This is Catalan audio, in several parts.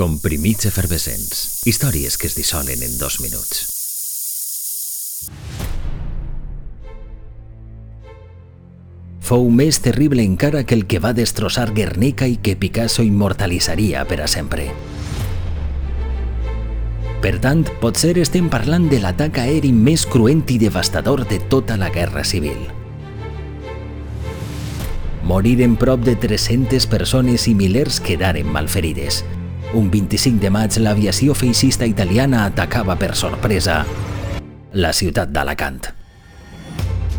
Comprimits efervescents. Històries que es dissolen en dos minuts. Fou més terrible encara que el que va destrossar Guernica i que Picasso immortalitzaria per a sempre. Per tant, potser estem parlant de l'atac aeri més cruent i devastador de tota la Guerra Civil. Moriren prop de 300 persones i milers quedaren malferides. Un 25 de maig, l'aviació feixista italiana atacava per sorpresa la ciutat d'Alacant.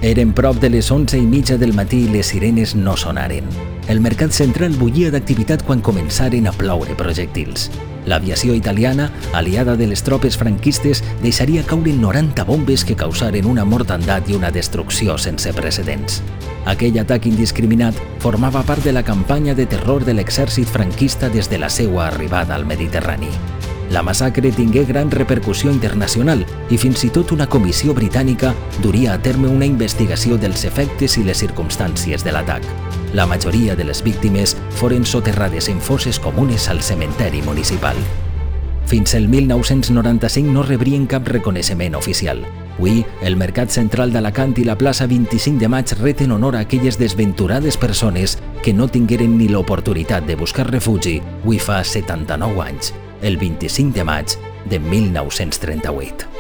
Eren prop de les 11 i mitja del matí i les sirenes no sonaren. El mercat central bullia d'activitat quan començaren a ploure projectils. L'aviació italiana, aliada de les tropes franquistes, deixaria caure 90 bombes que causaren una mortandat i una destrucció sense precedents. Aquell atac indiscriminat formava part de la campanya de terror de l'exèrcit franquista des de la seva arribada al Mediterrani. La massacre tingué gran repercussió internacional i fins i tot una comissió britànica duria a terme una investigació dels efectes i les circumstàncies de l'atac. La majoria de les víctimes foren soterrades en fosses comunes al cementeri municipal. Fins el 1995 no rebrien cap reconeixement oficial. Avui, el Mercat Central d'Alacant i la plaça 25 de maig reten honor a aquelles desventurades persones que no tingueren ni l'oportunitat de buscar refugi avui fa 79 anys el 25 de maig de 1938.